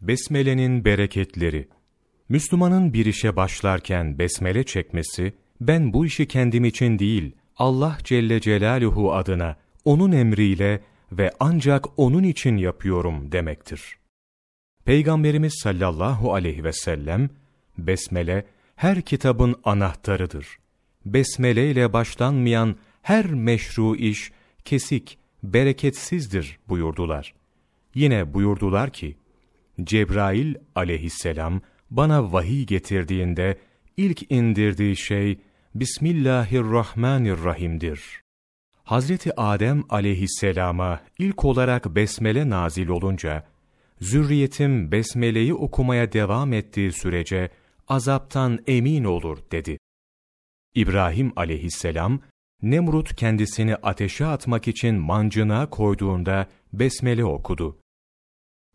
Besmele'nin bereketleri Müslümanın bir işe başlarken besmele çekmesi, ben bu işi kendim için değil, Allah Celle Celaluhu adına, O'nun emriyle ve ancak O'nun için yapıyorum demektir. Peygamberimiz sallallahu aleyhi ve sellem, Besmele, her kitabın anahtarıdır. Besmele ile başlanmayan her meşru iş, kesik, bereketsizdir buyurdular. Yine buyurdular ki, Cebrail aleyhisselam bana vahiy getirdiğinde ilk indirdiği şey Bismillahirrahmanirrahim'dir. Hazreti Adem aleyhisselama ilk olarak besmele nazil olunca, zürriyetim besmeleyi okumaya devam ettiği sürece azaptan emin olur dedi. İbrahim aleyhisselam, Nemrut kendisini ateşe atmak için mancına koyduğunda besmele okudu.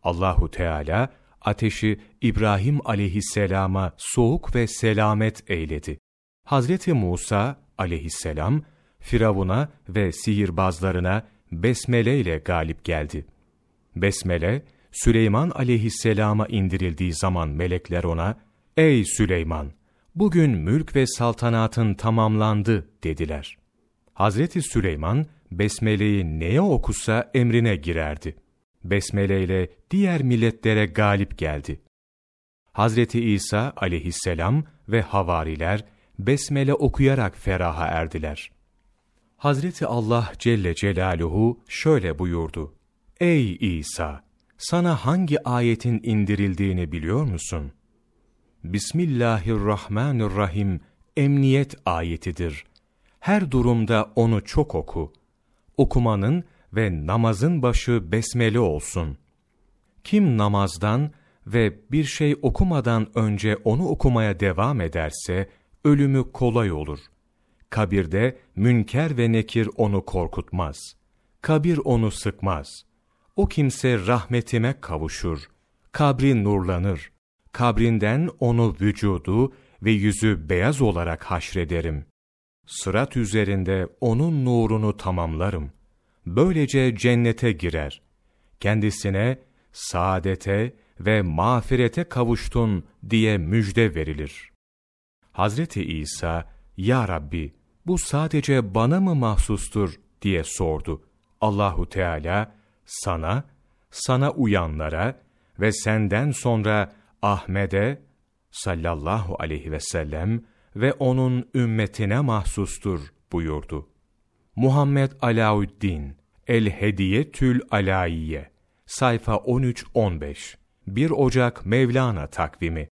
Allahu Teala ateşi İbrahim aleyhisselama soğuk ve selamet eyledi. Hazreti Musa aleyhisselam Firavun'a ve sihirbazlarına besmele ile galip geldi. Besmele Süleyman aleyhisselama indirildiği zaman melekler ona "Ey Süleyman, bugün mülk ve saltanatın tamamlandı." dediler. Hazreti Süleyman besmeleyi neye okusa emrine girerdi. Besmele ile diğer milletlere galip geldi. Hazreti İsa aleyhisselam ve havariler besmele okuyarak feraha erdiler. Hazreti Allah Celle Celaluhu şöyle buyurdu. Ey İsa! Sana hangi ayetin indirildiğini biliyor musun? Bismillahirrahmanirrahim emniyet ayetidir. Her durumda onu çok oku. Okumanın ve namazın başı besmele olsun. Kim namazdan ve bir şey okumadan önce onu okumaya devam ederse, ölümü kolay olur. Kabirde münker ve nekir onu korkutmaz. Kabir onu sıkmaz. O kimse rahmetime kavuşur. Kabri nurlanır. Kabrinden onu vücudu ve yüzü beyaz olarak haşrederim. Sırat üzerinde onun nurunu tamamlarım. Böylece cennete girer. Kendisine saadete ve mağfirete kavuştun diye müjde verilir. Hazreti İsa, Ya Rabbi, bu sadece bana mı mahsustur diye sordu. Allahu Teala, sana, sana uyanlara ve senden sonra Ahmet'e sallallahu aleyhi ve sellem ve onun ümmetine mahsustur buyurdu. Muhammed Alauddin El Hediyetül Alaiye sayfa 13-15 1 Ocak Mevlana takvimi